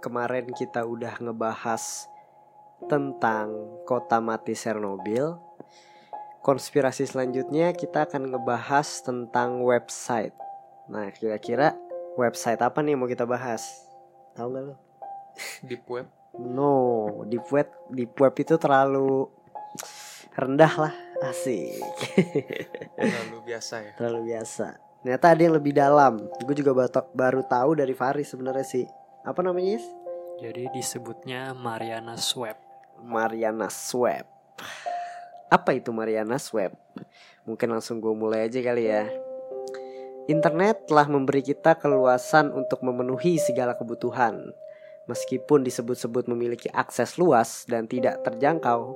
kemarin kita udah ngebahas tentang kota mati Chernobyl, konspirasi selanjutnya kita akan ngebahas tentang website. Nah, kira-kira website apa nih yang mau kita bahas? Tahu nggak lo? Deep web. No, deep web, deep web itu terlalu rendah lah, asik. Lalu biasa ya. terlalu biasa. Ternyata ada yang lebih dalam. Gue juga baru, baru tahu dari Faris sebenarnya sih. Apa namanya? Yis? Jadi disebutnya Mariana Web Mariana Web. Apa itu Mariana Web? Mungkin langsung gue mulai aja kali ya. Internet telah memberi kita keluasan untuk memenuhi segala kebutuhan. Meskipun disebut-sebut memiliki akses luas dan tidak terjangkau,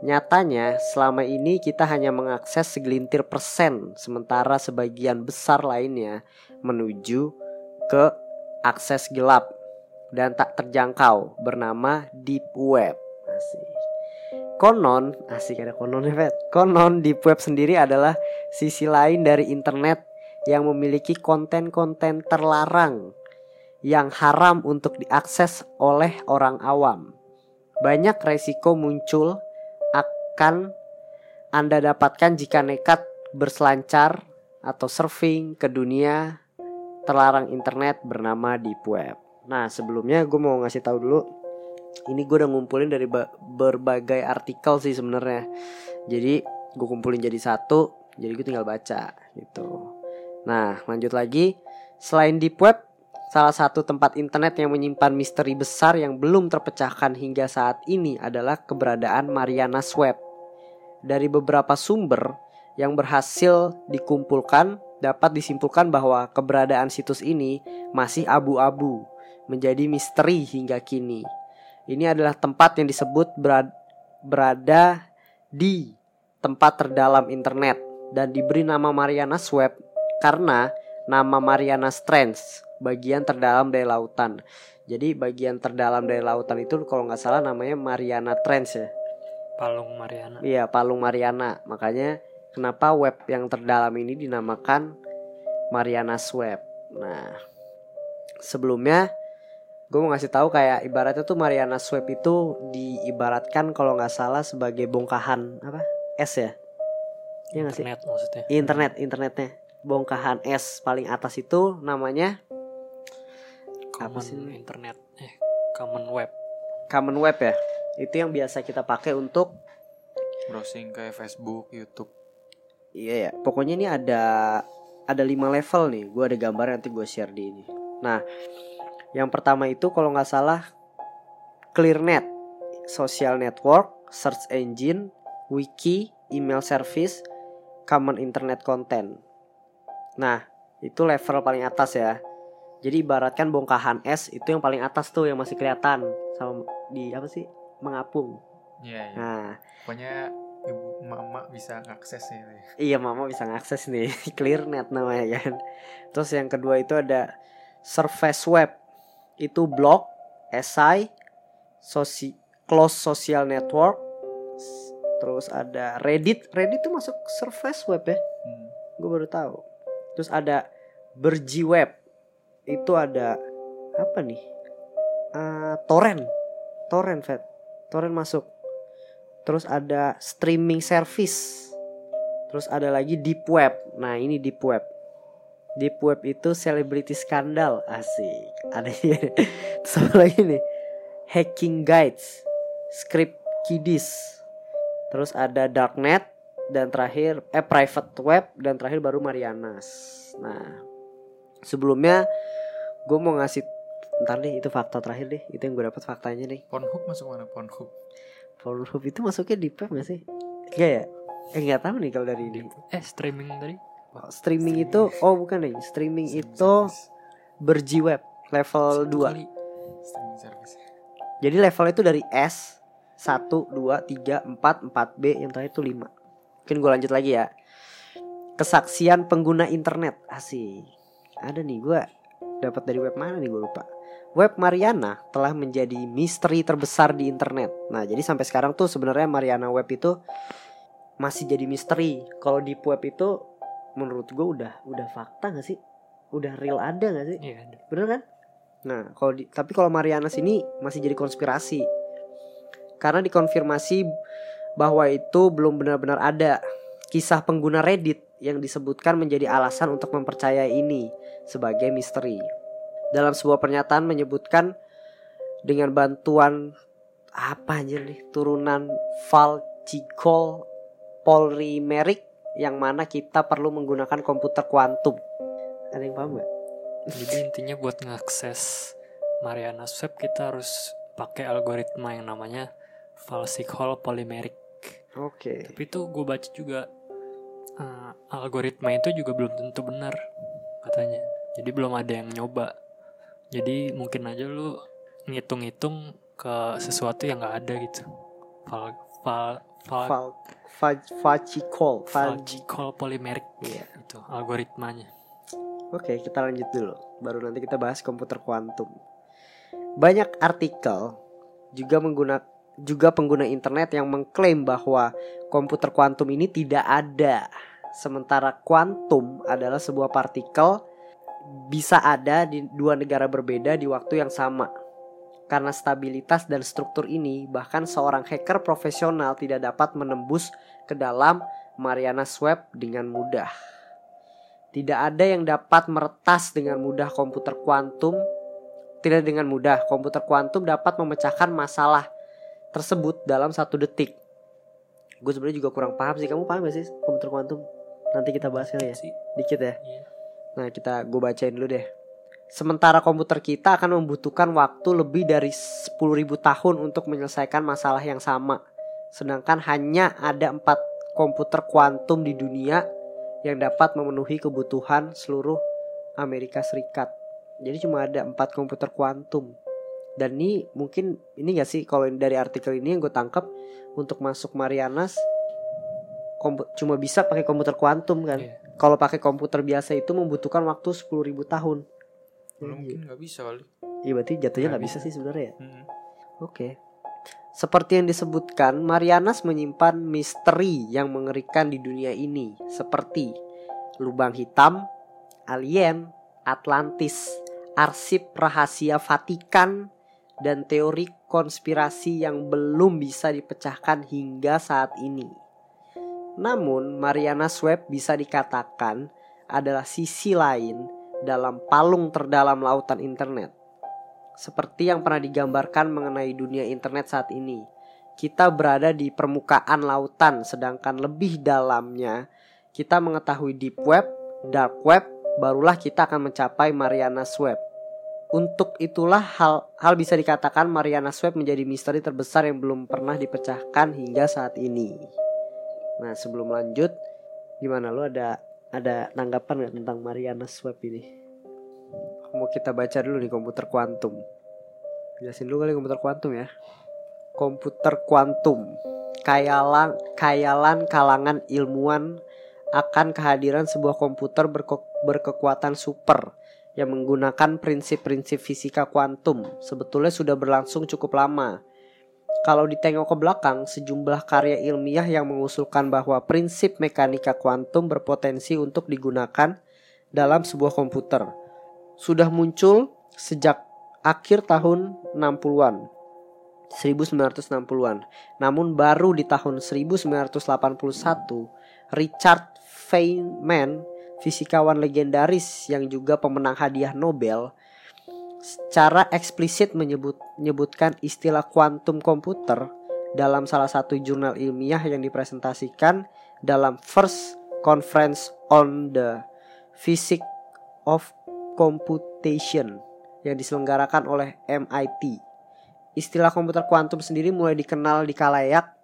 Nyatanya, selama ini kita hanya mengakses segelintir persen, sementara sebagian besar lainnya menuju ke akses gelap dan tak terjangkau bernama deep web. Asik. Konon, asik ada kononnya, Fet. Konon deep web sendiri adalah sisi lain dari internet yang memiliki konten-konten terlarang yang haram untuk diakses oleh orang awam. Banyak resiko muncul akan Anda dapatkan jika nekat berselancar atau surfing ke dunia terlarang internet bernama deep web. Nah sebelumnya gue mau ngasih tahu dulu, ini gue udah ngumpulin dari berbagai artikel sih sebenarnya. Jadi gue kumpulin jadi satu, jadi gue tinggal baca gitu. Nah lanjut lagi, selain deep web, Salah satu tempat internet yang menyimpan misteri besar yang belum terpecahkan hingga saat ini adalah keberadaan Marianas Web. Dari beberapa sumber yang berhasil dikumpulkan, dapat disimpulkan bahwa keberadaan situs ini masih abu-abu, menjadi misteri hingga kini. Ini adalah tempat yang disebut berada di tempat terdalam internet dan diberi nama Marianas Web karena nama Marianas Trench bagian terdalam dari lautan. Jadi bagian terdalam dari lautan itu kalau nggak salah namanya Mariana Trench ya. Palung Mariana. Iya, Palung Mariana. Makanya kenapa web yang terdalam ini dinamakan Marianas Web. Nah, sebelumnya gue mau ngasih tahu kayak ibaratnya tuh Marianas Web itu diibaratkan kalau nggak salah sebagai bongkahan apa es ya? Iya sih? Internet maksudnya. Internet, internetnya. Bongkahan es paling atas itu namanya common apa sih internet eh common web common web ya itu yang biasa kita pakai untuk browsing kayak Facebook YouTube iya ya. Pokoknya ini ada ada lima level nih. Gue ada gambar nanti gue share di ini. Nah yang pertama itu kalau nggak salah ClearNet social network search engine wiki email service common internet content. Nah itu level paling atas ya. Jadi ibaratkan bongkahan es itu yang paling atas tuh yang masih kelihatan. Sama di apa sih? Mengapung. Iya. iya. Nah, pokoknya ibu mama bisa ngakses ya. Iya mama bisa ngakses nih clear net namanya kan. Terus yang kedua itu ada surface web itu blog, esai, sosi, close social network. Terus ada Reddit, Reddit tuh masuk surface web ya. Hmm. Gue baru tahu. Terus ada berji web itu ada apa nih uh, torrent torrent vet torrent masuk terus ada streaming service. Terus ada lagi deep web. Nah ini deep web. Deep web itu celebrity skandal. Asik. Ada terus apa lagi nih? Hacking guides. Script kiddies. Terus ada darknet dan terakhir eh private web dan terakhir baru Marianas. Nah sebelumnya gue mau ngasih ntar deh itu fakta terakhir deh. Itu yang gue dapat faktanya nih Pornhub masuk mana? Pornhub Pornhub itu masuknya di pep gak sih? Enggak ya? Eh nggak tahu nih kalau dari ini. Eh streaming tadi? Oh, streaming, itu oh bukan nih. Streaming, streaming itu berji web level 2 streaming service. Jadi levelnya itu dari S 1, 2, 3, 4, 4B Yang terakhir itu 5 Mungkin gue lanjut lagi ya. Kesaksian pengguna internet. Asik. Ada nih gue dapat dari web mana nih gue lupa Web Mariana telah menjadi misteri terbesar di internet Nah jadi sampai sekarang tuh sebenarnya Mariana Web itu Masih jadi misteri Kalau di web itu menurut gue udah udah fakta gak sih? Udah real ada gak sih? Iya, ada. Bener kan? Nah, kalau di, tapi kalau Mariana sini masih jadi konspirasi. Karena dikonfirmasi bahwa itu belum benar-benar ada. Kisah pengguna Reddit yang disebutkan menjadi alasan untuk mempercayai ini sebagai misteri. Dalam sebuah pernyataan menyebutkan dengan bantuan apa anjir nih turunan Falchicol polymeric yang mana kita perlu menggunakan komputer kuantum. Ada yang paham gak? Jadi intinya buat ngakses Mariana Web kita harus pakai algoritma yang namanya Falsichol polymeric. Oke. Tapi itu gue baca juga eh, algoritma itu juga belum tentu benar katanya. Jadi belum ada yang nyoba. Jadi mungkin aja lu ngitung-ngitung ke sesuatu yang nggak ada gitu. Fal fal fal Fal Fal Falchicol Fal Falsichol polymeric Iya. itu algoritmanya. Oke, kita lanjut dulu. Baru nanti kita bahas komputer kuantum. Banyak artikel juga mengguna juga pengguna internet yang mengklaim bahwa komputer kuantum ini tidak ada. Sementara kuantum adalah sebuah partikel bisa ada di dua negara berbeda di waktu yang sama. Karena stabilitas dan struktur ini, bahkan seorang hacker profesional tidak dapat menembus ke dalam Marianas Web dengan mudah. Tidak ada yang dapat meretas dengan mudah komputer kuantum. Tidak dengan mudah komputer kuantum dapat memecahkan masalah tersebut dalam satu detik. Gue sebenarnya juga kurang paham sih. Kamu paham gak sih komputer kuantum? Nanti kita bahas kali ya. Dikit ya. iya. Nah kita gue bacain dulu deh. Sementara komputer kita akan membutuhkan waktu lebih dari 10.000 tahun untuk menyelesaikan masalah yang sama. Sedangkan hanya ada empat komputer kuantum di dunia yang dapat memenuhi kebutuhan seluruh Amerika Serikat. Jadi cuma ada empat komputer kuantum. Dan ini mungkin ini gak sih kalau dari artikel ini yang gue tangkap untuk masuk Marianas cuma bisa pakai komputer kuantum kan. Iya. Kalau pakai komputer biasa itu membutuhkan waktu 10.000 tahun. mungkin nggak bisa kali Iya berarti jatuhnya Nggak bisa. bisa. sih sebenarnya ya. Mm. Oke. Seperti yang disebutkan, Marianas menyimpan misteri yang mengerikan di dunia ini, seperti lubang hitam, alien, Atlantis, arsip rahasia Vatikan, dan teori konspirasi yang belum bisa dipecahkan hingga saat ini. Namun, Marianas Web bisa dikatakan adalah sisi lain dalam palung terdalam lautan internet. Seperti yang pernah digambarkan mengenai dunia internet saat ini, kita berada di permukaan lautan, sedangkan lebih dalamnya kita mengetahui deep web, dark web, barulah kita akan mencapai Marianas Web. Untuk itulah hal hal bisa dikatakan Marianas Web menjadi misteri terbesar yang belum pernah dipecahkan hingga saat ini. Nah, sebelum lanjut, gimana lu ada ada tanggapan nggak tentang Marianas Web ini? Mau kita baca dulu nih komputer kuantum. Jelasin dulu kali komputer kuantum ya. Komputer kuantum. Kayalan kayalan kalangan ilmuwan akan kehadiran sebuah komputer berke- berkekuatan super yang menggunakan prinsip-prinsip fisika kuantum. Sebetulnya sudah berlangsung cukup lama. Kalau ditengok ke belakang, sejumlah karya ilmiah yang mengusulkan bahwa prinsip mekanika kuantum berpotensi untuk digunakan dalam sebuah komputer. Sudah muncul sejak akhir tahun 60-an. 1960-an. Namun baru di tahun 1981, Richard Feynman, fisikawan legendaris yang juga pemenang hadiah Nobel, secara eksplisit menyebut menyebutkan istilah kuantum komputer dalam salah satu jurnal ilmiah yang dipresentasikan dalam First Conference on the Physics of Computation yang diselenggarakan oleh MIT. Istilah komputer kuantum sendiri mulai dikenal di kalayak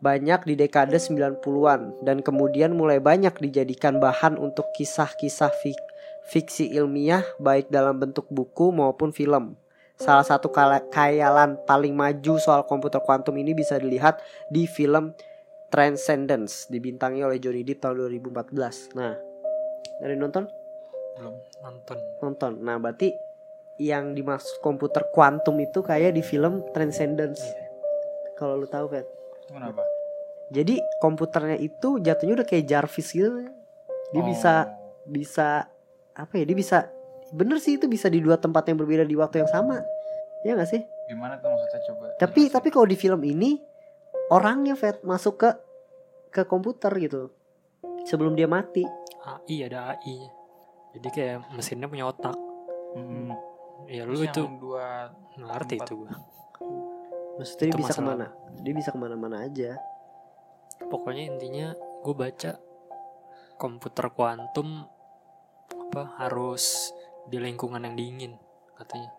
banyak di dekade 90-an dan kemudian mulai banyak dijadikan bahan untuk kisah-kisah fik- fiksi ilmiah baik dalam bentuk buku maupun film. Salah satu khayalan paling maju soal komputer kuantum ini bisa dilihat di film Transcendence dibintangi oleh Johnny Depp tahun 2014. Nah, dari nonton? belum nonton Nonton. Nah, berarti yang dimaksud komputer kuantum itu kayak di film Transcendence. Kalau lu tahu kan. kenapa Jadi komputernya itu jatuhnya udah kayak Jarvis gitu. Dia Oh. bisa bisa apa ya? Dia bisa bener sih itu bisa di dua tempat yang berbeda di waktu yang sama. Ya nggak sih? gimana tuh maksudnya coba Tapi jelasin. tapi kalau di film ini orangnya Fed masuk ke ke komputer gitu. Sebelum dia mati. AI ada AI nya jadi kayak mesinnya punya otak Hmm. ya lu Terus itu dua ngerti itu gua Maksudnya dia Itu bisa masalah. ke mana? Dia bisa ke mana-mana aja. pokoknya intinya gue baca komputer kuantum apa harus di lingkungan yang dingin katanya.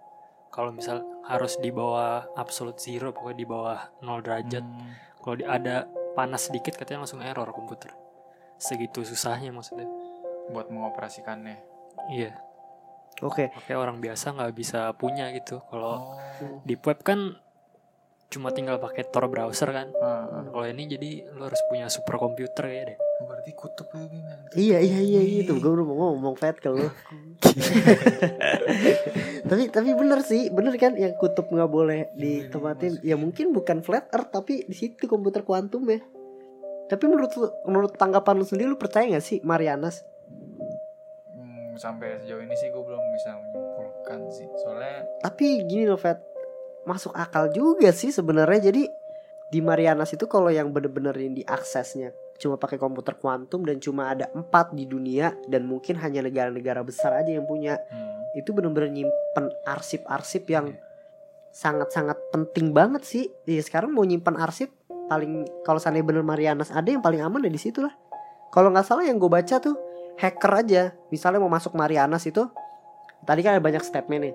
Kalau misal harus di bawah absolute zero pokoknya di bawah 0 derajat. Hmm. kalau di- ada panas sedikit katanya langsung error komputer. Segitu susahnya maksudnya. Buat mengoperasikannya. Iya. Oke. makanya orang biasa nggak bisa punya gitu. Kalau oh. di web kan cuma tinggal pakai Tor browser kan. Ah, kalau ini jadi lo harus punya super komputer ya deh berarti kutub ya gimana Iya iya iya gitu. Gue udah mau ngomong Fed ke lu. tapi tapi bener sih, bener kan yang kutub nggak boleh ditempatin. Ya mungkin bukan flat earth tapi di situ komputer kuantum ya. Tapi menurut lu, menurut tanggapan lu sendiri lu percaya gak sih Marianas? Hmm, sampai sejauh ini sih gue belum bisa menyimpulkan sih soalnya Tapi gini loh Fed, masuk akal juga sih sebenarnya. Jadi di Marianas itu kalau yang bener-bener yang diaksesnya cuma pakai komputer kuantum dan cuma ada empat di dunia dan mungkin hanya negara-negara besar aja yang punya hmm, itu bener-bener nyimpen arsip-arsip yang Iya. sangat-sangat penting banget sih. Iya sekarang mau nyimpen arsip paling kalau seandainya bener Marianas ada yang paling aman ya di situ lah. Kalau nggak salah yang gue baca tuh hacker aja, misalnya mau masuk Marianas itu, tadi kan ada banyak stepnya nih.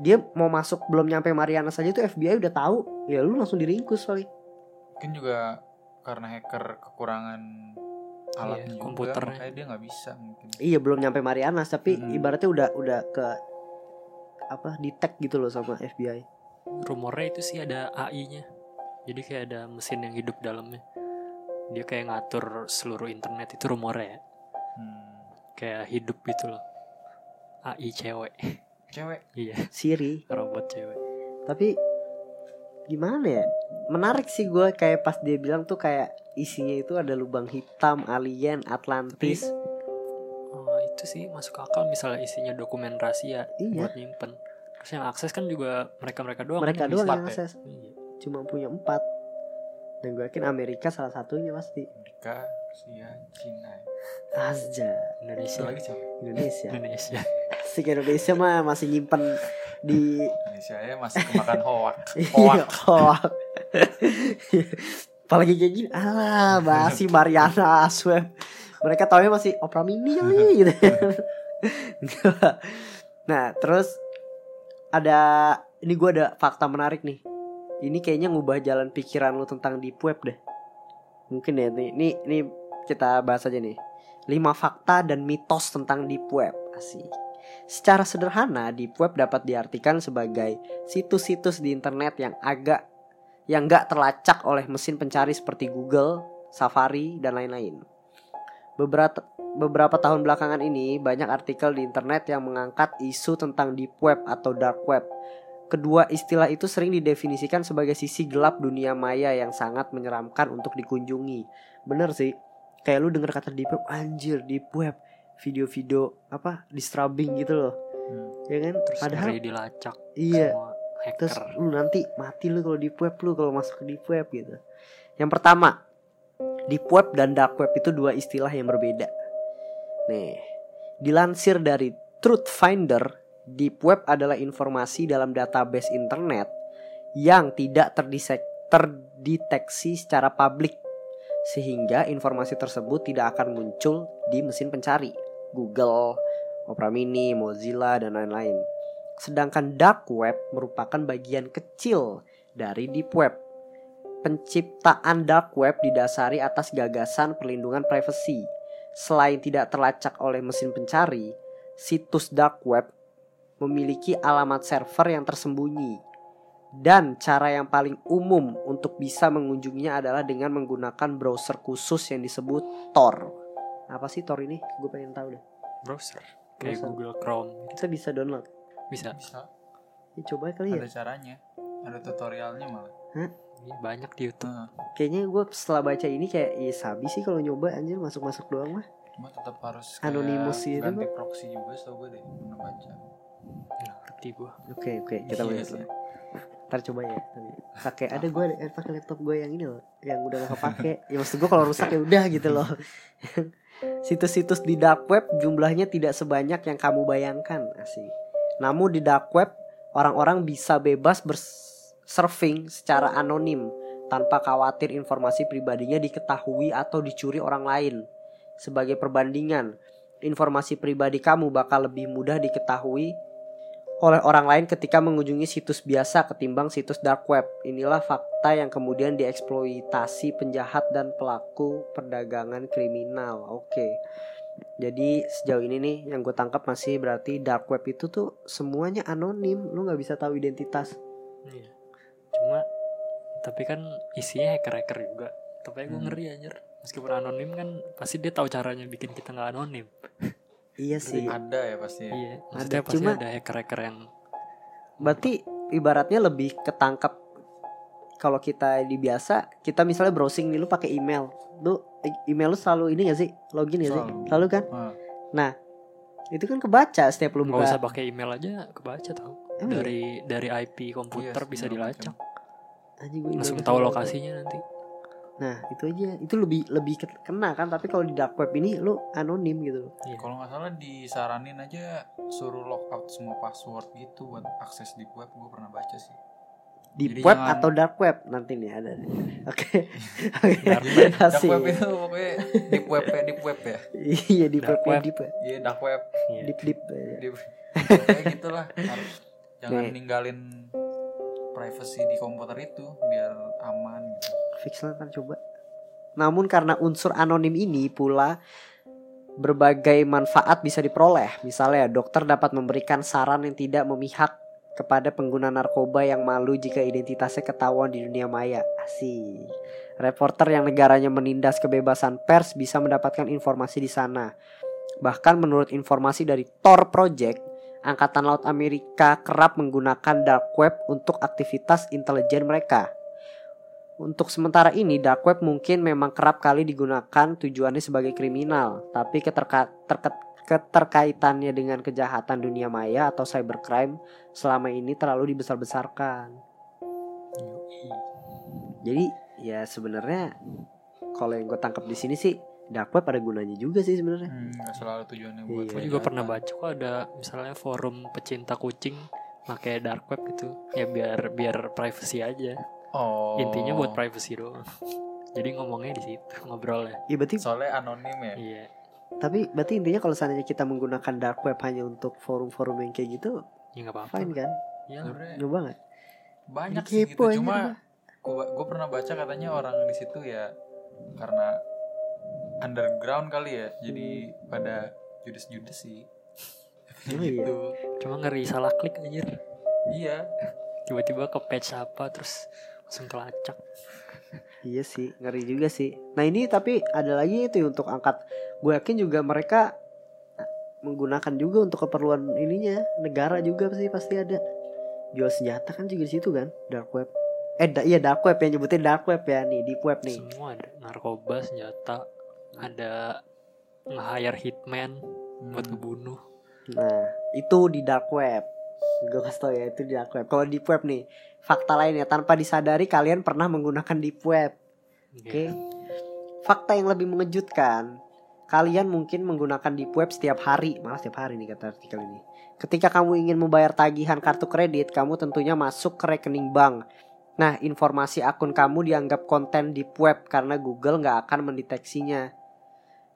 Dia mau masuk belum nyampe Marianas aja tuh FBI udah tahu, ya lu langsung diringkus kali. mungkin juga karena hacker kekurangan alatnya juga komputernya. makanya dia nggak bisa mungkin Iya belum nyampe Marianas tapi Hmm. ibaratnya udah udah ke apa di tag gitu loh sama FBI. rumornya itu sih ada AI-nya. Jadi kayak ada mesin yang hidup dalamnya. Dia kayak ngatur seluruh internet itu rumornya ya. hmm. Kayak hidup gitu loh. AI cewek. cewek iya, Siri. robot cewek. tapi gimana ya menarik sih gue kayak pas dia bilang tuh kayak isinya itu ada lubang hitam alien Atlantis Oh, itu sih masuk akal misalnya isinya dokumen rahasia Iya. buat nyimpen. Terus yang akses kan juga mereka-mereka doang. mereka kan doang bisa. yang ya? akses Iya. cuma punya empat dan gue yakin Amerika salah satunya pasti Amerika Rusia Cina Azja Indonesia. Lagi Indonesia Indonesia. Si Indonesia mah masih nyimpen di Indonesia ya masih kemakan hoak Iya, hoak hoak. Apalagi kayak gini, ah basi Mariana Asweb. Mereka taunya masih Opera Mini kali gitu. nah, terus ada ini gue ada fakta menarik nih. Ini kayaknya ngubah jalan pikiran lu tentang deep web deh. Mungkin ya nih, nih, nih kita bahas aja nih. 5 fakta dan mitos tentang deep web. Asik. Secara sederhana, deep web dapat diartikan sebagai situs-situs di internet yang agak yang nggak terlacak oleh mesin pencari seperti Google, Safari, dan lain-lain. Beberapa beberapa tahun belakangan ini banyak artikel di internet yang mengangkat isu tentang deep web atau dark web. Kedua istilah itu sering didefinisikan sebagai sisi gelap dunia maya yang sangat menyeramkan untuk dikunjungi. Bener sih, kayak lu denger kata deep web, anjir deep web, video-video apa disturbing gitu loh, Hmm. ya kan? Terus Padahal dilacak iya, sama hacker. Terus lu nanti mati lu kalau deep web lu kalau masuk ke deep web gitu. Yang pertama, deep web dan dark web itu dua istilah yang berbeda. Nih, dilansir dari Truth Finder, deep web adalah informasi dalam database internet yang tidak terdisek, terdeteksi secara publik sehingga informasi tersebut tidak akan muncul di mesin pencari Google, Opera Mini, Mozilla dan lain-lain. Sedangkan dark web merupakan bagian kecil dari deep web. Penciptaan dark web didasari atas gagasan perlindungan privasi. Selain tidak terlacak oleh mesin pencari, situs dark web memiliki alamat server yang tersembunyi. Dan cara yang paling umum untuk bisa mengunjunginya adalah dengan menggunakan browser khusus yang disebut Tor. Apa sih Tor ini? Gue pengen tahu deh. browser kayak Browser. Google Chrome Kita bisa download. bisa bisa Ya, coba kali ya. ada caranya ada tutorialnya malah Ini banyak di YouTube Heeh. Kayaknya gue setelah baca ini kayak iya sabi sih kalau nyoba anjir masuk-masuk doang mah. cuma tetap harus kayak Anonymous gitu, ganti proxy juga setahu gue deh pernah baca nggak ngerti gua Oke oke kita Iya lihat lah. Ntar coba ya. Tapi pakai ada gue eh, pakai laptop gue yang ini loh, yang udah gak kepake. ya maksud gue kalau rusak ya udah gitu loh. Situs-situs di dark web jumlahnya tidak sebanyak yang kamu bayangkan, asik. Namun di dark web orang-orang bisa bebas bersurfing secara anonim tanpa khawatir informasi pribadinya diketahui atau dicuri orang lain. Sebagai perbandingan, informasi pribadi kamu bakal lebih mudah diketahui oleh orang lain ketika mengunjungi situs biasa ketimbang situs dark web. Inilah fakta yang kemudian dieksploitasi penjahat dan pelaku perdagangan kriminal. Oke. Jadi sejauh ini nih yang gue tangkap masih berarti dark web itu tuh semuanya anonim, lu nggak bisa tahu identitas. Iya. Cuma tapi kan isinya hacker-hacker juga. Tapi gue Hmm. ngeri anjir. Meskipun anonim kan pasti dia tahu caranya bikin kita nggak anonim. Iya sih. ada ya pasti ya. Iya. Maksudnya Ada, pasti cuma- ada hacker-hacker yang Berarti ibaratnya lebih ketangkap kalau kita di biasa kita misalnya browsing nih lu pakai email. Lu e- email lu selalu ini gak sih? Login gak sih? Selalu. Kan? Heeh. Itu kan kebaca setiap lu nggak usah buka. pakai email aja kebaca tau. Emang ya? Dari dari IP komputer Iya, bisa dilacak. Anjing, email Langsung tahu lokasinya nanti. Nah itu aja Itu lebih lebih ke- kena kan Tapi kalau di dark web ini lu anonim gitu Iya. kalau nggak salah disaranin aja suruh lockout semua password gitu buat akses di web gue pernah baca sih Di Jadi web jangan- atau dark web Nanti nih ada nih. Oke Oke Dark web. dark Asik. web itu pokoknya deep web ya deep web ya Iya di Dark web web. Deep web iya dark web Iya. Deep deep deep kayak gitulah harus jangan Nih. ninggalin privacy di komputer itu biar aman gitu Kan coba Namun karena unsur anonim ini pula Berbagai manfaat bisa diperoleh Misalnya dokter dapat memberikan saran yang tidak memihak Kepada pengguna narkoba yang malu jika identitasnya ketahuan di dunia maya Asik Reporter yang negaranya menindas kebebasan pers bisa mendapatkan informasi di sana. Bahkan menurut informasi dari Tor Project, Angkatan Laut Amerika kerap menggunakan dark web untuk aktivitas intelijen mereka. Untuk sementara ini, dark web mungkin memang kerap kali digunakan tujuannya sebagai kriminal, tapi keterka- terke- keterkaitannya dengan kejahatan dunia maya atau cybercrime selama ini terlalu dibesar-besarkan. Jadi ya sebenarnya kalau yang gue tangkap di sini sih dark web ada gunanya juga sih sebenarnya. Hmm, selalu tujuannya buat Iya. Gue juga pernah baca kok ada misalnya forum pecinta kucing pakai dark web gitu ya biar biar privacy aja oh. Intinya buat privacy doang. Jadi ngomongnya di situ ngobrolnya. Iya berarti soalnya anonim ya. Iya. Tapi berarti intinya kalau seandainya kita menggunakan dark web hanya untuk forum-forum yang kayak gitu ya nggak apa-apa. fine kan? ya Nyoba nggak? banyak Jadi sih gitu cuma gua. gua gua pernah baca katanya orang di situ ya karena underground kali ya jadi pada judes-judes sih. Oh iya. gitu cuma ngeri salah klik aja iya. Tiba-tiba ke page apa terus langsung kelacak Iya sih, ngeri juga sih. Nah ini tapi ada lagi itu untuk angkat. Gue yakin juga mereka menggunakan juga untuk keperluan ininya negara juga sih pasti ada. Jual senjata kan juga di situ kan, dark web. Eh da- iya dark web ya nyebutin dark web ya nih, deep web nih. semua ada narkoba senjata ada nge-hire hitman buat Hmm. ngebunuh Nah itu di dark web. Gue kasih tau ya itu di dark web. Kalau deep web nih, fakta lainnya tanpa disadari kalian pernah menggunakan deep web. Oke. Fakta yang lebih mengejutkan, kalian mungkin menggunakan deep web setiap hari, malah setiap hari nih kata artikel ini. Ketika kamu ingin membayar tagihan kartu kredit, kamu tentunya masuk ke rekening bank. Nah, informasi akun kamu dianggap konten deep web karena Google nggak akan mendeteksinya.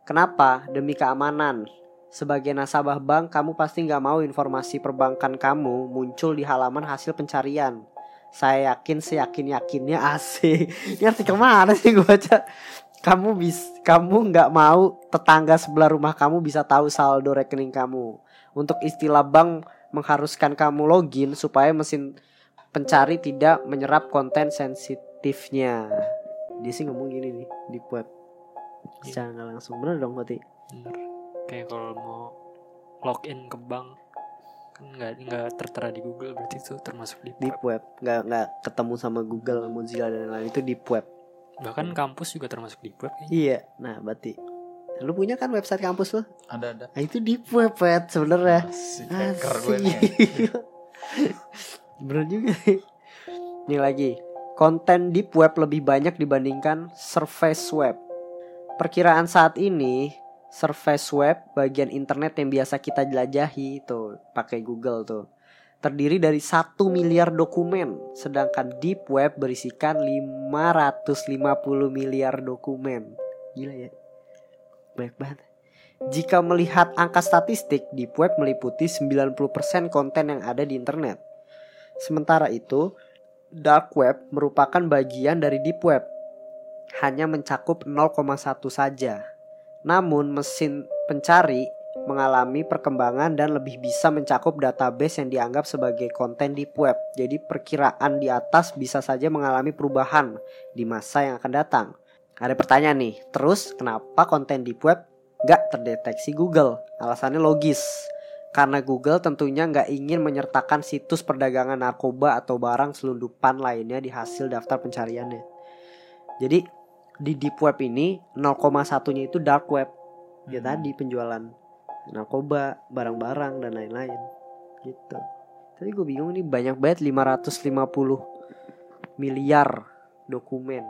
Kenapa? Demi keamanan. Sebagai nasabah bank, kamu pasti nggak mau informasi perbankan kamu muncul di halaman hasil pencarian. Saya yakin seyakin yakinnya asik. Ini artikel mana sih gue baca? Kamu bis, kamu nggak mau tetangga sebelah rumah kamu bisa tahu saldo rekening kamu. Untuk istilah bank mengharuskan kamu login supaya mesin pencari tidak menyerap konten sensitifnya. Dia sih ngomong gini nih di web. Nggak langsung bener dong berarti. bener kayak kalau mau login ke bank kan nggak nggak tertera di Google berarti itu termasuk di Deep web web nggak nggak ketemu sama Google, Mozilla dan lain-lain itu deep web. bahkan kampus juga termasuk di web kayaknya. Iya, nah berarti lu punya kan website kampus lu? Ada ada. Nah, itu deep web Pet, sebenarnya. Si hacker gue nih. Bener juga. Ini lagi. Konten deep web lebih banyak dibandingkan surface web. Perkiraan saat ini surface web bagian internet yang biasa kita jelajahi tuh pakai Google tuh terdiri dari 1 miliar dokumen sedangkan deep web berisikan 550 miliar dokumen. Gila ya. Banyak banget. Jika melihat angka statistik, Deep Web meliputi 90% konten yang ada di internet. Sementara itu, Dark Web merupakan bagian dari Deep Web. Hanya mencakup 0,1 saja. Namun mesin pencari mengalami perkembangan dan lebih bisa mencakup database yang dianggap sebagai konten Deep Web. Jadi perkiraan di atas bisa saja mengalami perubahan di masa yang akan datang. Ada pertanyaan nih, terus kenapa konten Deep Web nggak terdeteksi Google. Alasannya logis. Karena Google tentunya nggak ingin menyertakan situs perdagangan narkoba atau barang selundupan lainnya di hasil daftar pencariannya. Jadi di deep web ini 0,1-nya itu dark web. Ya Hmm. tadi penjualan narkoba, barang-barang dan lain-lain. Gitu. Tapi gue bingung nih banyak banget 550 miliar dokumen.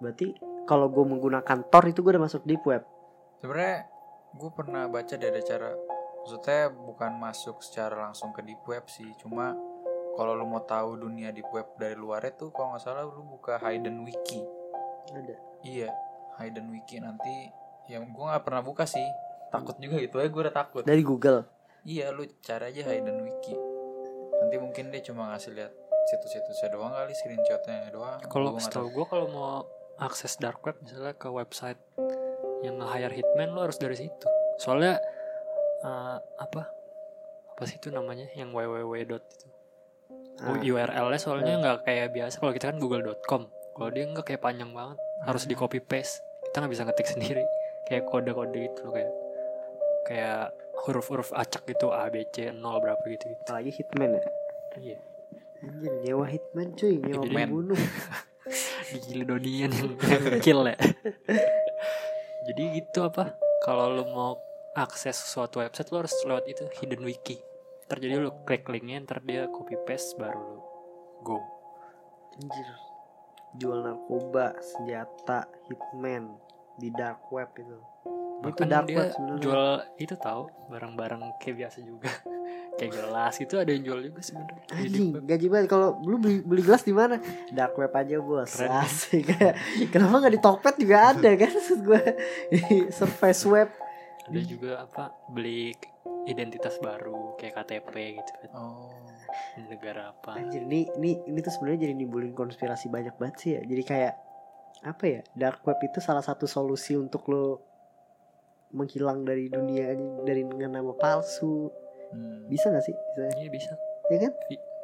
Berarti kalau gue menggunakan Tor itu gue udah masuk deep web. Sebenarnya gue pernah baca ada cara maksudnya bukan masuk secara langsung ke deep web sih cuma kalau lu mau tahu dunia deep web dari luarnya tuh kalau nggak salah lu buka hidden wiki Ada. iya hidden wiki nanti yang gue nggak pernah buka sih takut juga gitu ya gue udah takut Dari Google. iya lu cari aja hidden wiki nanti mungkin dia cuma ngasih lihat situs-situsnya doang kali screenshotnya doang Kalau setahu gue kalau mau akses dark web misalnya ke website yang nge-hire hitman lo harus dari situ. Soalnya eh, apa apa sih itu namanya yang www dot itu. Ah. URL-nya soalnya nggak kayak biasa kalau kita kan google.com. Kalau dia nggak kayak panjang banget, harus di copy paste. Kita nggak bisa ngetik sendiri. Kayak kode-kode gitu loh kayak kayak huruf-huruf acak gitu A B C 0 berapa gitu gitu. Apalagi Hitman ya. Iya. Anjir, nyewa Hitman cuy, nyewa Hitman. pembunuh. gigi donian yang kill ya jadi gitu apa kalau lu mau akses suatu website lu harus lewat itu hidden wiki ntar jadi lu klik linknya ntar dia copy paste baru lu go Anjir. Jual narkoba, senjata, Hitman di dark web itu. itu bahkan dark dia web sebenarnya. jual itu tahu barang-barang kayak biasa juga kayak gelas itu ada yang jual juga sebenarnya Anjing, gaji banget kalau lu beli beli gelas di mana? Dark web aja, Bos. Keren. Asik. Kenapa nggak di Tokped juga ada kan maksud gue. Surface web. ada juga apa beli identitas baru kayak KTP gitu kan oh negara apa Anjir, ini ini ini tuh sebenarnya jadi nimbulin konspirasi banyak banget sih ya. Jadi kayak apa ya? Dark web itu salah satu solusi untuk lo menghilang dari dunia ini dari dengan nama palsu. Hmm. Bisa gak sih? Bisa, iya bisa ya kan?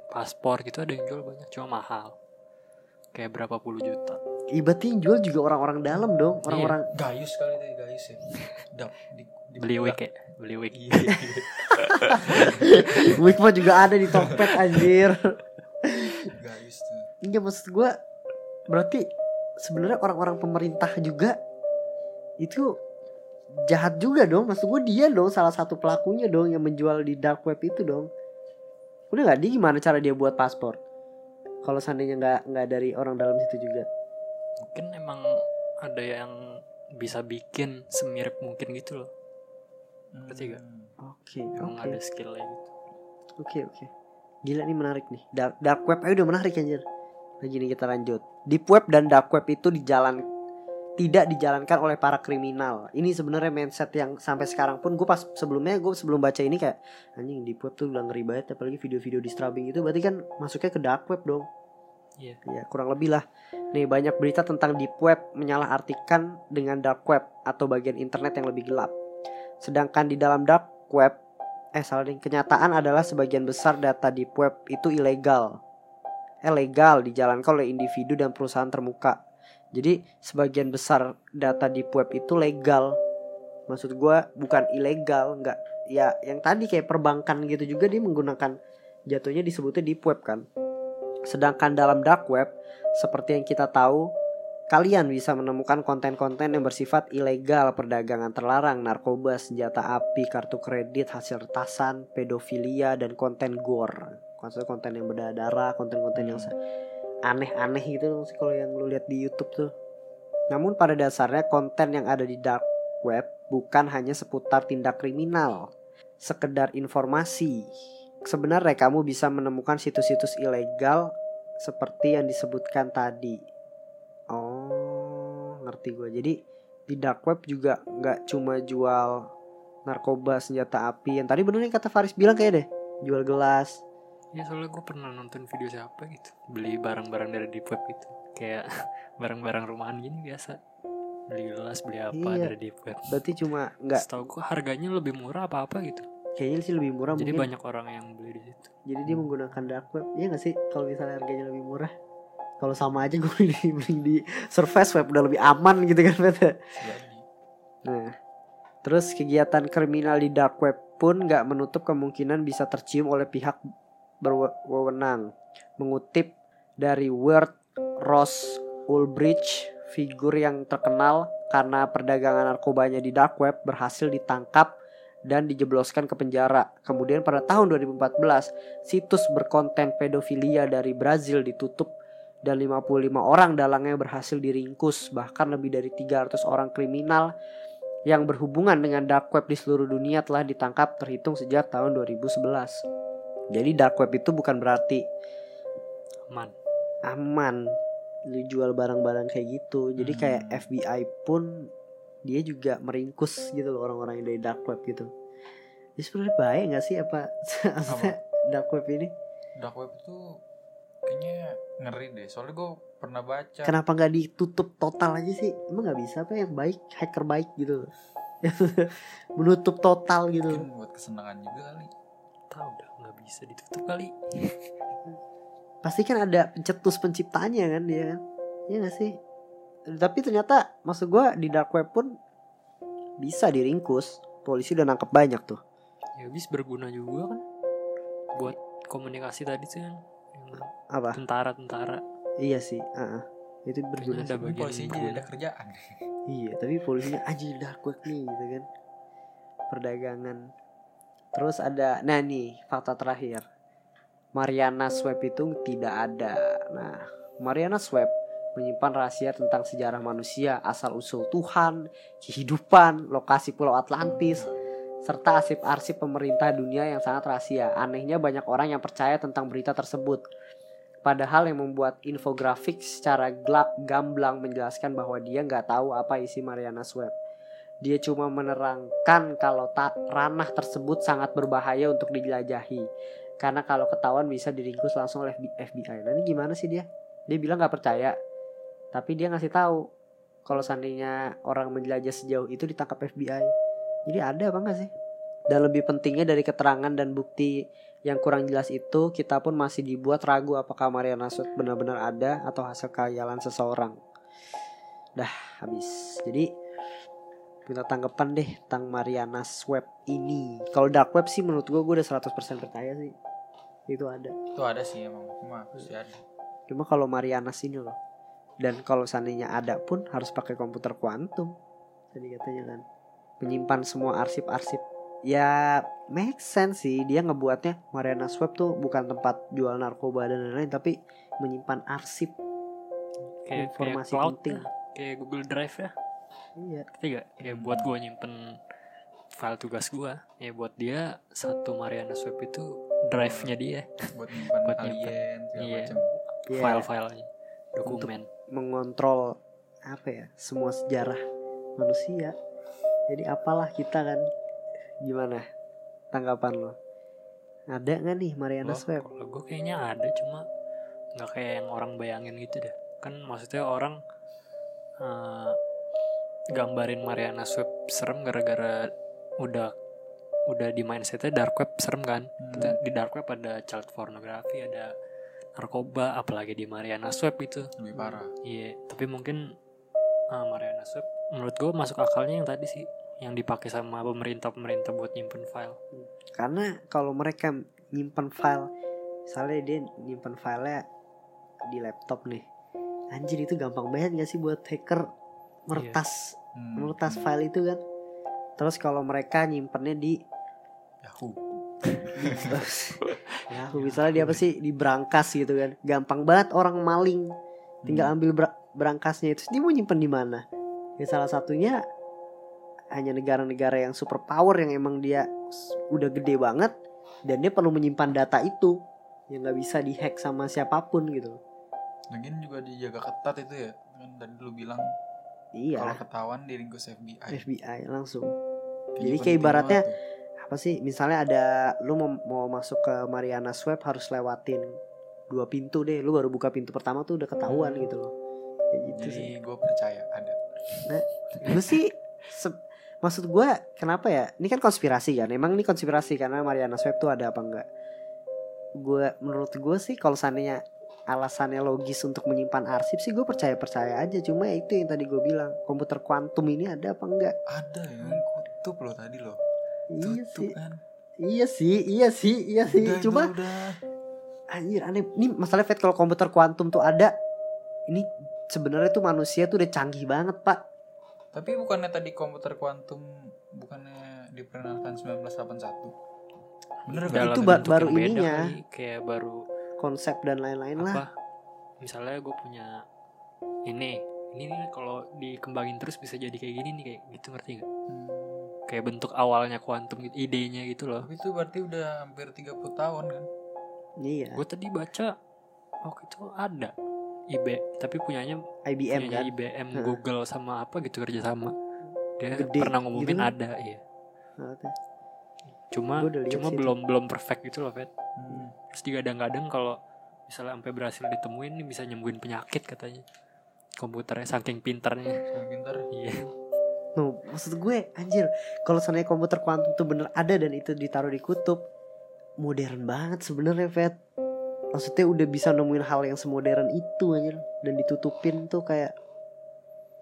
paspor gitu ada yang jual banyak cuma mahal kayak berapa puluh juta Ibaratnya yang jual juga orang-orang dalam dong, orang-orang gayus kali deh gayus ya Dap, di, di beli wig ya beli wig Iya. Mah juga ada di Tokped anjir. tuh Enggak maksud gue berarti sebenarnya orang-orang pemerintah juga itu jahat juga dong. Maksud gue dia dong salah satu pelakunya dong yang menjual di dark web itu dong. Udah nggak dia gimana cara dia buat paspor? Kalau seandainya nggak nggak dari orang dalam situ juga. mungkin emang ada yang bisa bikin semirip mungkin gitu loh Ngerti gak? Oke emang oke ada skillnya gitu oke oke. Gila nih menarik nih. Dark, dark web ayo udah menarik anjir. Lagi nih kita lanjut. Deep web dan dark web itu dijalan tidak dijalankan oleh para kriminal. Ini sebenarnya mindset yang sampai sekarang pun gue pas sebelumnya gue sebelum baca ini kayak anjing deep web tuh udah ngeri banget apalagi video-video disturbing itu berarti kan masuknya ke dark web dong. Iya. Ya kurang lebih lah. Nih banyak berita tentang deep web menyalahartikan dengan dark web atau bagian internet yang lebih gelap. Sedangkan di dalam dark web eh salah kenyataan adalah sebagian besar data deep web itu ilegal. Eh dijalankan oleh individu dan perusahaan termuka jadi sebagian besar data deep web itu legal. Maksud gua bukan ilegal nggak ya yang tadi kayak perbankan gitu juga dia menggunakan jatuhnya disebutnya deep web kan. Sedangkan dalam dark web seperti yang kita tahu Kalian bisa menemukan konten-konten yang bersifat ilegal, perdagangan terlarang, narkoba, senjata api, kartu kredit, hasil retasan, pedofilia, dan konten gore. Konten-konten yang berdarah, konten-konten yang aneh-aneh gitu sih kalau yang lu lihat di YouTube tuh. Namun pada dasarnya konten yang ada di dark web bukan hanya seputar tindak kriminal, sekedar informasi. Sebenarnya kamu bisa menemukan situs-situs ilegal seperti yang disebutkan tadi ngerti gue. Jadi di dark web juga nggak cuma jual narkoba, senjata api. Yang tadi bener nih kata Faris bilang kayak deh, jual gelas. Ya soalnya gue pernah nonton video siapa gitu, beli barang-barang dari deep web gitu, kayak barang-barang rumahan gini biasa. Beli gelas, beli apa Iya. dari deep web. Berarti cuma nggak Setahu gue harganya lebih murah apa apa gitu. kayaknya sih lebih murah Jadi mungkin. banyak orang yang beli di situ. Jadi dia menggunakan dark web. Iya gak sih kalau misalnya harganya lebih murah? Kalau sama aja gue beli di, beli di surface web udah lebih aman gitu kan. Jadi Nah, terus kegiatan kriminal di dark web pun nggak menutup kemungkinan bisa tercium oleh pihak berwenang. Mengutip dari Word Ross Ulbricht, figur yang terkenal karena perdagangan narkobanya di dark web berhasil ditangkap dan dijebloskan ke penjara. Kemudian pada tahun 2014, situs berkonten pedofilia dari Brazil ditutup dan 55 orang dalangnya berhasil diringkus. Bahkan lebih dari 300 orang kriminal yang berhubungan dengan dark web di seluruh dunia telah ditangkap terhitung sejak tahun 2011. Jadi dark web itu bukan berarti Aman. aman lu jual barang-barang kayak gitu. Jadi kayak Hmm. FBI pun dia juga meringkus gitu loh orang-orang yang dari dark web gitu. Jadi sebenarnya baik nggak sih apa maksudnya dark web ini? dark web itu kayaknya ngeri deh. Soalnya gue pernah baca. Kenapa nggak ditutup total aja sih? Emang nggak bisa apa yang baik hacker baik gitu. Menutup total gitu. Mungkin buat kesenangan juga kali. Tahu dah nggak bisa ditutup kali. pasti kan ada pencetus penciptanya kan dia kan Iya gak sih tapi ternyata maksud gua di dark web pun bisa diringkus polisi udah nangkep banyak tuh Ya bis berguna juga kan buat komunikasi tadi tuh kan apa tentara-tentara. iya sih ah, ah. itu berguna ada sih. bagian Polisinya jadi ada kerjaan. iya tapi polisinya aja dark web nih gitu kan perdagangan terus ada nah nih fakta terakhir Mariana Web itu tidak ada nah Mariana Web menyimpan rahasia tentang sejarah manusia, asal-usul Tuhan, kehidupan, lokasi Pulau Atlantis, serta arsip-arsip pemerintah dunia yang sangat rahasia. Anehnya banyak orang yang percaya tentang berita tersebut. Padahal yang membuat infografik secara gelap gamblang menjelaskan bahwa dia nggak tahu apa isi Marianas Web. Dia cuma menerangkan kalau ta- ranah tersebut sangat berbahaya untuk dijelajahi. Karena kalau ketahuan bisa diringkus langsung oleh FBI. Nah ini gimana sih dia? Dia bilang nggak percaya, tapi dia ngasih tahu kalau seandainya orang menjelajah sejauh itu ditangkap FBI. Jadi ada apa enggak sih? Dan lebih pentingnya dari keterangan dan bukti yang kurang jelas itu, kita pun masih dibuat ragu apakah Mariana Sud benar-benar ada atau hasil khayalan seseorang. Dah habis. Jadi minta tanggapan deh tentang Mariana Web ini. Kalau dark web sih menurut gue gue udah 100% percaya sih. Itu ada. Itu ada sih emang. Cuma pasti ada. Cuma kalau Marianas ini loh. Dan kalau seandainya ada pun harus pakai komputer kuantum. Tadi katanya kan. Menyimpan semua arsip-arsip. Ya make sense sih. Dia ngebuatnya Marianas Web tuh bukan tempat jual narkoba dan lain-lain. Tapi menyimpan arsip. Kayak, Informasi kayak cloud penting. dah. Kayak Google Drive ya. Iya. Ketiga, ya buat gue nyimpen file tugas gue. Ya buat dia satu Mariana Web itu drive-nya dia, Buat nyimpan Buat alien segala Iya. macam. Iya. file-filenya, dokumen. mengontrol apa ya semua sejarah manusia jadi apalah kita kan gimana? Tanggapan lo? Ada nggak nih Mariana Web Kalau gue kayaknya ada cuma nggak kayak yang orang bayangin gitu deh. Kan maksudnya orang eh, gambarin Mariana Web serem gara-gara udah udah di mindsetnya dark web serem kan? Hmm. kita di dark web ada child pornography ada narkoba apalagi di Mariana Swap itu lebih parah. Iya tapi mungkin uh, Mariana Swap menurut gue masuk akalnya yang tadi sih yang dipakai sama pemerintah pemerintah buat nyimpen file. Karena kalau mereka nyimpan file, misalnya dia nyimpan filenya di laptop nih, anjir itu gampang banget gak sih buat hacker meretas Hmm. meretas file itu kan. Terus kalau mereka nyimpennya di Yahoo. Ya misalnya dia apa sih? Di brankas gitu kan, gampang banget orang maling. Tinggal Hmm. ambil brankasnya itu. Dia mau nyimpen di mana? Ya salah satunya hanya negara-negara yang super power yang emang dia udah gede banget dan dia perlu menyimpan data itu yang nggak bisa dihack sama siapa pun gitu. Lagian juga dijaga ketat itu ya kan tadi lu bilang kalau Iya, ketahuan diringkus FBI FBI langsung. Kayaknya Jadi kayak ibaratnya. Apa sih? Misalnya ada lu mau, mau masuk ke Mariana Swap harus lewatin dua pintu deh. Lu baru buka pintu pertama tuh udah ketahuan gitu loh. Kayak gitu jadi gue percaya ada gue sih se- maksud gue kenapa ya? Ini kan konspirasi kan? Emang ini konspirasi karena Mariana Swap tuh ada apa enggak? Gue menurut gue sih kalau seandainya alasannya logis untuk menyimpan arsip sih gue percaya percaya aja. Cuma ya itu yang tadi gue bilang komputer kuantum ini ada apa enggak? Ada ya. Kutub loh tadi loh. Iya tutup sih. kan? Iya sih iya sih iya sih. Udah, cuma udah. Anjir aneh. Ini masalah Fed kalau komputer kuantum tuh ada ini sebenarnya tuh manusia tuh udah canggih banget pak tapi bukannya tadi komputer kuantum bukannya diperkenalkan 1981 bener gak? Itu ba- baru ininya. kali, kayak baru konsep dan lain-lain lah. Apa? Misalnya gue punya ini ini nih kalau dikembangin terus bisa jadi kayak gini nih kayak gitu ngerti gak? Hmm. kayak bentuk awalnya kuantum gitu idenya gitu loh. Tapi itu berarti udah hampir 30 tahun kan? Iya. Gue tadi baca waktu itu ada IB tapi punyanya IBM punyanya kan IBM Hah. Google sama apa gitu kerja sama dia Gede pernah ngumumin gitu kan? ada tuh. cuma Gua udah lihat cuma sih itu. belum belum perfect gitu loh Fed Hmm. terus digadang-gadang kalau misalnya sampai berhasil ditemuin nih bisa nyembuhin penyakit katanya komputernya saking pintarnya Yang pintar iya No, maksud gue anjir kalau seandainya komputer kuantum tuh bener ada dan itu ditaruh di kutub modern banget sebenarnya Fed maksudnya udah bisa nemuin hal yang semodern itu anjir. Dan ditutupin tuh kayak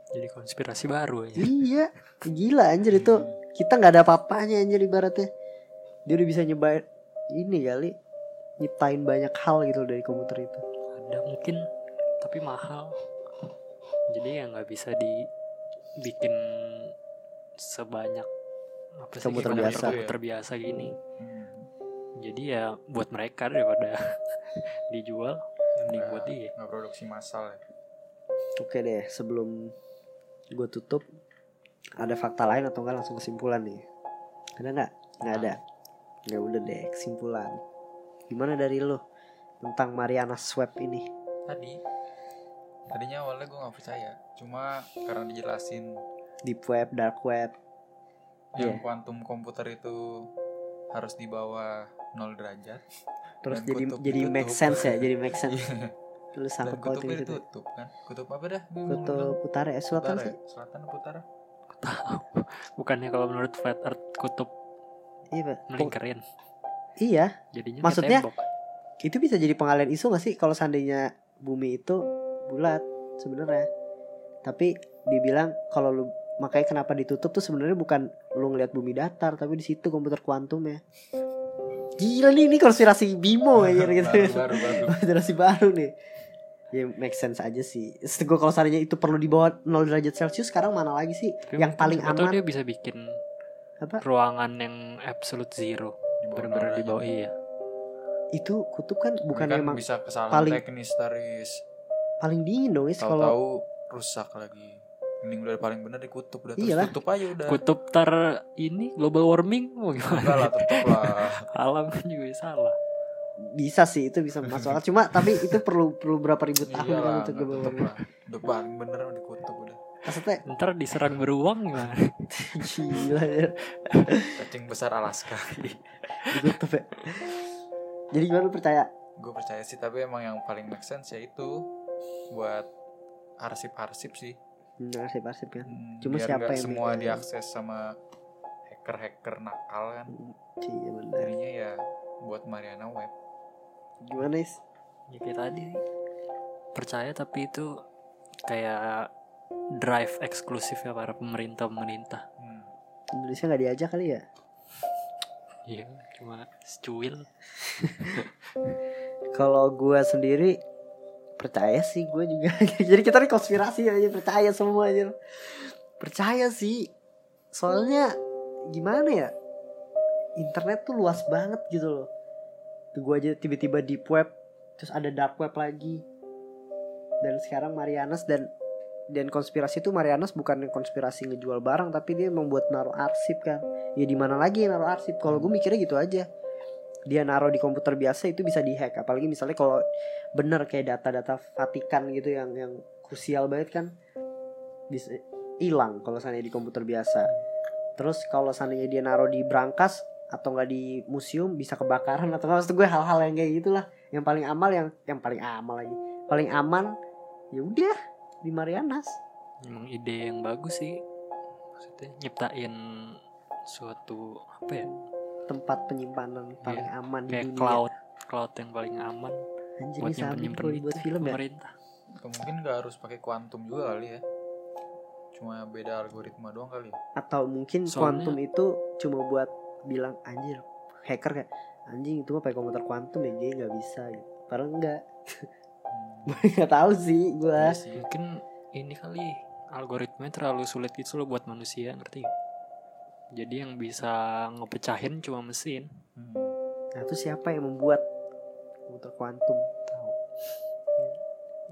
jadi konspirasi baru aja iya. Gila anjir itu kita nggak ada apa-apanya anjir ibaratnya. Dia udah bisa nyebain ini kali nyiptain banyak hal gitu dari komputer itu. Ada mungkin tapi mahal. Jadi ya nggak bisa dibikin sebanyak apa sih Komputer komputer biasa. komputer biasa gini. Hmm. Jadi ya buat mereka daripada dijual mending Nah. buat dia. nggak produksi massal ya. Oke deh sebelum gue tutup ada fakta lain atau enggak langsung kesimpulan nih. Ada nggak? Nggak ada. Ya udah deh kesimpulan. Gimana dari lo tentang Mariana Swap ini? Tadi tadinya awalnya gue nggak percaya. Cuma karena dijelasin. Deep web dark web. Yang Iya. kuantum komputer itu harus di bawah 0 derajat. Terus jadi kutub jadi ditutup. make sense ya jadi make sense. Iya. sangkut pautnya kutubnya gitu ditutup kan? Kutub apa dah? Kutub utara ya selatan utara sih. ya? selatan apa utara? Bukannya kalau menurut flat earth kutub iya pak. melingkarin? Iya. Jadinya Maksudnya- itu bisa jadi pengalian isu gak sih kalau seandainya bumi itu bulat sebenarnya? Tapi dibilang kalau lu makanya kenapa ditutup tuh sebenarnya bukan lu ngeliat bumi datar tapi di situ komputer kuantum ya gila nih ini konspirasi bimo ya gitu. baru, baru, baru. konspirasi baru nih. Ya make sense aja sih. Gue kalau seandainya itu perlu di bawah 0 derajat celcius sekarang mana lagi sih Tapi yang paling tahu aman? dia bisa bikin apa? ruangan yang absolute zero. Bener-bener 0 di bawah iya. Itu kutub kan bukan kan emang bisa kesalahan paling- teknis taris paling dingin dong is kalau tahu-tahu rusak lagi mending udah paling bener di kutub udah terus Iyalah. tutup aja udah. Kutub tar ini global warming mau enggak gimana lah tetep lah. Alam kan juga salah. Bisa sih itu bisa masuk akal. Cuma tapi itu perlu perlu berapa ribu tahun Iya kan untuk global warming. lah. udah paling bener di kutub udah. Maksudnya? Ntar diserang beruang gimana? Gila ya. Cacing besar Alaska. Di kutub ya. Jadi gimana lu percaya? Gue percaya sih tapi emang yang paling make sense ya itu. Buat arsip-arsip sih Hmm, arsip arsip kan Hmm, Cuma biar siapa nggak yang semua megang? diakses sama hacker-hacker nakal kan Iya benar. jadinya ya buat Mariana Web Gimana is? ya kayak tadi percaya tapi itu kayak drive eksklusif ya para pemerintah pemerintah hmm. Indonesia nggak diajak kali ya? iya cuma secuil Kalau gue sendiri percaya sih gue juga. Jadi kita nih konspirasi aja percaya semua aja. Percaya sih. Soalnya gimana ya? Internet tuh luas banget gitu loh. Tuh gue aja tiba-tiba deep web, terus ada dark web lagi. Dan sekarang Marianas dan dan konspirasi itu Marianas bukan konspirasi ngejual barang tapi dia membuat naruh arsip kan. Ya di mana lagi naruh arsip? Kalau gue mikirnya gitu aja dia naruh di komputer biasa itu bisa dihack. Apalagi misalnya kalau bener kayak data-data Vatikan gitu yang yang krusial banget kan bisa hilang kalau seandainya di komputer biasa. Terus kalau seandainya dia naruh di brankas atau nggak di museum bisa kebakaran atau nggak. Maksud gue hal-hal yang kayak gitulah. Yang paling amal yang yang paling amal lagi. Paling aman ya udah di Marianas. Emang ide yang bagus sih. Maksudnya nyiptain suatu apa ya tempat penyimpanan paling aman di kayak dunia. cloud cloud yang paling aman anjir buat nyimpen nyimpen buat itu film ya? pemerintah. Mungkin nggak harus pakai kuantum juga kali ya. Cuma beda algoritma doang kali ya. Atau mungkin Soalnya- kuantum itu cuma buat bilang anjir hacker kayak anjing itu mah pakai komputer kuantum ya jadi nggak bisa. Gitu padahal enggak Hmm. nggak tahu sih gua. Iya sih. mungkin ini kali algoritmanya terlalu sulit gitu loh buat manusia ngerti gak? Jadi yang bisa ngepecahin cuma mesin. Hmm. nah itu siapa yang membuat komputer kuantum? Tahu.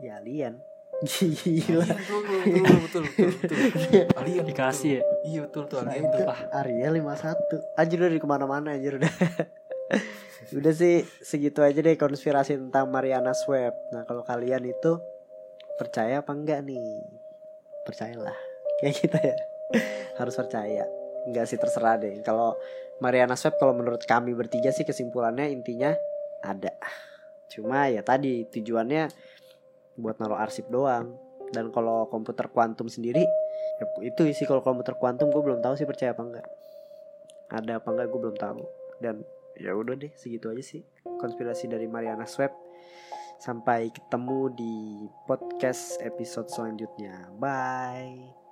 Ya alien. Gila. Betul betul betul betul betul, betul. alien dikasih ya? Iya betul tuh Nah, alien itu tuh Arya 51 Anjir udah di ke mana-mana anjir udah. Udah sih segitu aja deh konspirasi tentang Mariana Web Nah kalau kalian itu percaya apa enggak nih? Percayalah. Kayak kita ya. Harus percaya Enggak sih terserah deh. Kalau Mariana Web kalau menurut kami bertiga sih kesimpulannya intinya ada. Cuma ya tadi tujuannya buat naruh arsip doang. Dan kalau komputer kuantum sendiri ya, itu sih kalau komputer kuantum gue belum tahu sih percaya apa enggak ada apa enggak gue belum tahu. Dan ya udah deh segitu aja sih konspirasi dari Mariana Web sampai ketemu di podcast episode selanjutnya. Bye